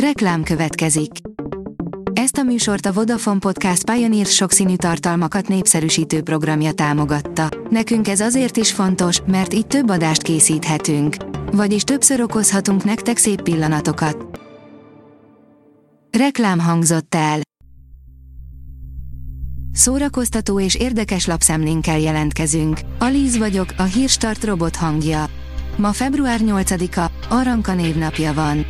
Reklám következik. Ezt a műsort a Vodafone Podcast Pioneer sokszínű tartalmakat népszerűsítő programja támogatta. Nekünk ez azért is fontos, mert így több adást készíthetünk. Vagyis többször okozhatunk nektek szép pillanatokat. Reklám hangzott el. Szórakoztató és érdekes lapszemlénkkel jelentkezünk. Alíz vagyok, a hírstart robot hangja. Ma február 8-a, Aranka névnapja van.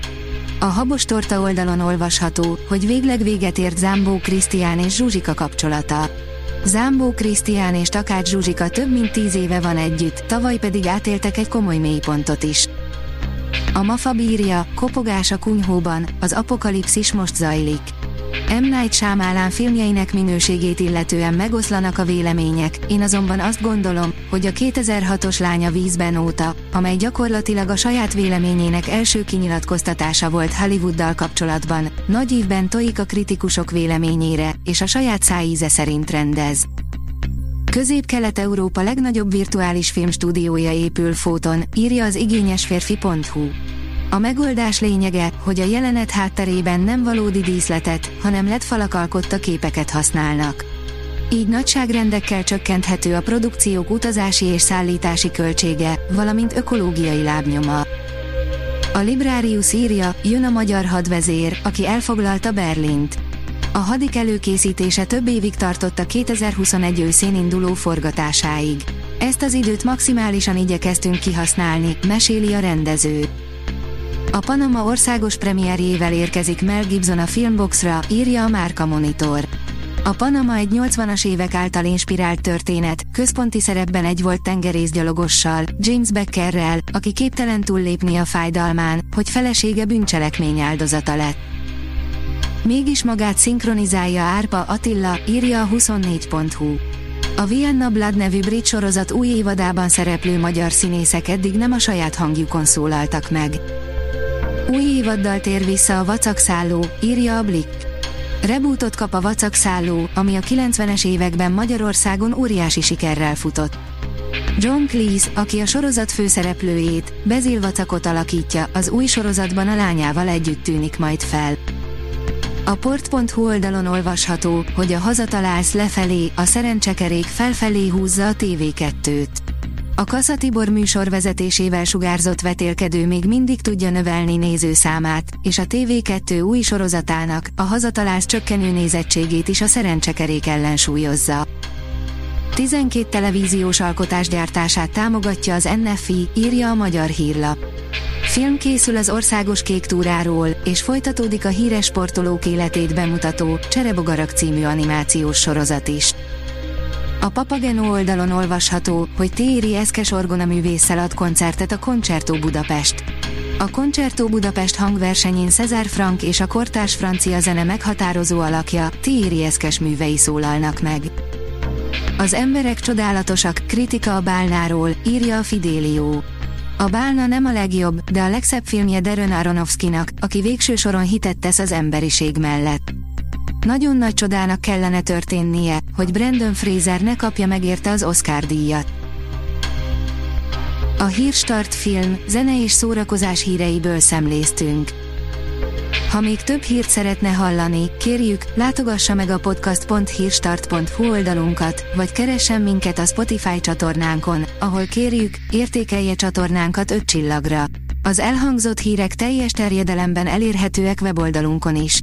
A Habos Torta oldalon olvasható, hogy végleg véget ért Zámbó Krisztián és Zsuzsika kapcsolata. Zámbó Krisztián és Takács Zsuzsika több mint tíz éve van együtt, tavaly pedig átéltek egy komoly mélypontot is. A Mafa bírja, kopogás a kunyhóban, az apokalipszis most zajlik. M. Night Shyamalan filmjeinek minőségét illetően megoszlanak a vélemények, én azonban azt gondolom, hogy a 2006-os Lánya vízben óta, amely gyakorlatilag a saját véleményének első kinyilatkoztatása volt Hollywooddal kapcsolatban, nagy ívben tojik a kritikusok véleményére, és a saját szájíze szerint rendez. Közép-Kelet-Európa legnagyobb virtuális filmstúdiója épül Fóton, írja az igényesférfi.hu. A megoldás lényege, hogy a jelenet hátterében nem valódi díszletet, hanem LED falak alkotta képeket használnak. Így nagyságrendekkel csökkenthető a produkciók utazási és szállítási költsége, valamint ökológiai lábnyoma. A Librarius írja, jön a magyar hadvezér, aki elfoglalta Berlint. A hadik előkészítése több évig tartott a 2021 őszén induló forgatásáig. Ezt az időt maximálisan igyekeztünk kihasználni, meséli a rendező. A Panama országos premierjével érkezik Mel Gibson a Filmboxra, írja a Márka Monitor. A Panama egy 80-as évek által inspirált történet, központi szerepben egy volt tengerészgyalogossal, James Beckerrel, aki képtelen túllépni a fájdalmán, hogy felesége bűncselekmény áldozata lett. Mégis magát szinkronizálja Árpa Attila, írja a 24.hu. A Vienna Blood nevű brit sorozat új évadában szereplő magyar színészek eddig nem a saját hangjukon szólaltak meg. Új évaddal tér vissza a vacakszálló, írja a Blick. Rebootot kap a vacakszálló, ami a 90-es években Magyarországon óriási sikerrel futott. John Cleese, aki a sorozat főszereplőjét, Bezil Vacakot alakítja, az új sorozatban a lányával együtt tűnik majd fel. A port.hu oldalon olvasható, hogy a hazatalálsz lefelé, a szerencsekerék felfelé húzza a TV2-t. A Kassa Tibor műsor vezetésével sugárzott vetélkedő még mindig tudja növelni nézőszámát, és a TV2 új sorozatának, a hazatalálsz csökkenő nézettségét is a szerencsekerék ellensúlyozza. 12 televíziós alkotás gyártását támogatja az NFI, írja a Magyar Hírlap. Film készül az országos kék túráról, és folytatódik a híres sportolók életét bemutató Cserebogarak című animációs sorozat is. A Papageno oldalon olvasható, hogy Téri Eszkes Orgona művésszel ad koncertet a Concerto Budapest. A Concerto Budapest hangversenyén Cezár Frank és a kortárs francia zene meghatározó alakja, Téri Eszkes művei szólalnak meg. Az emberek csodálatosak, kritika a bálnáról, írja a Fidélió. A bálna nem a legjobb, de a legszebb filmje Darren Aronofskynak, aki végső soron hitet tesz az emberiség mellett. Nagyon nagy csodának kellene történnie, hogy Brandon Fraser ne kapja meg érte az Oscar díjat. A Hírstart film, zene és szórakozás híreiből szemléztünk. Ha még több hírt szeretne hallani, kérjük, látogassa meg a podcast.hírstart.hu oldalunkat, vagy keressen minket a Spotify csatornánkon, ahol kérjük, értékelje csatornánkat 5 csillagra. Az elhangzott hírek teljes terjedelemben elérhetőek weboldalunkon is.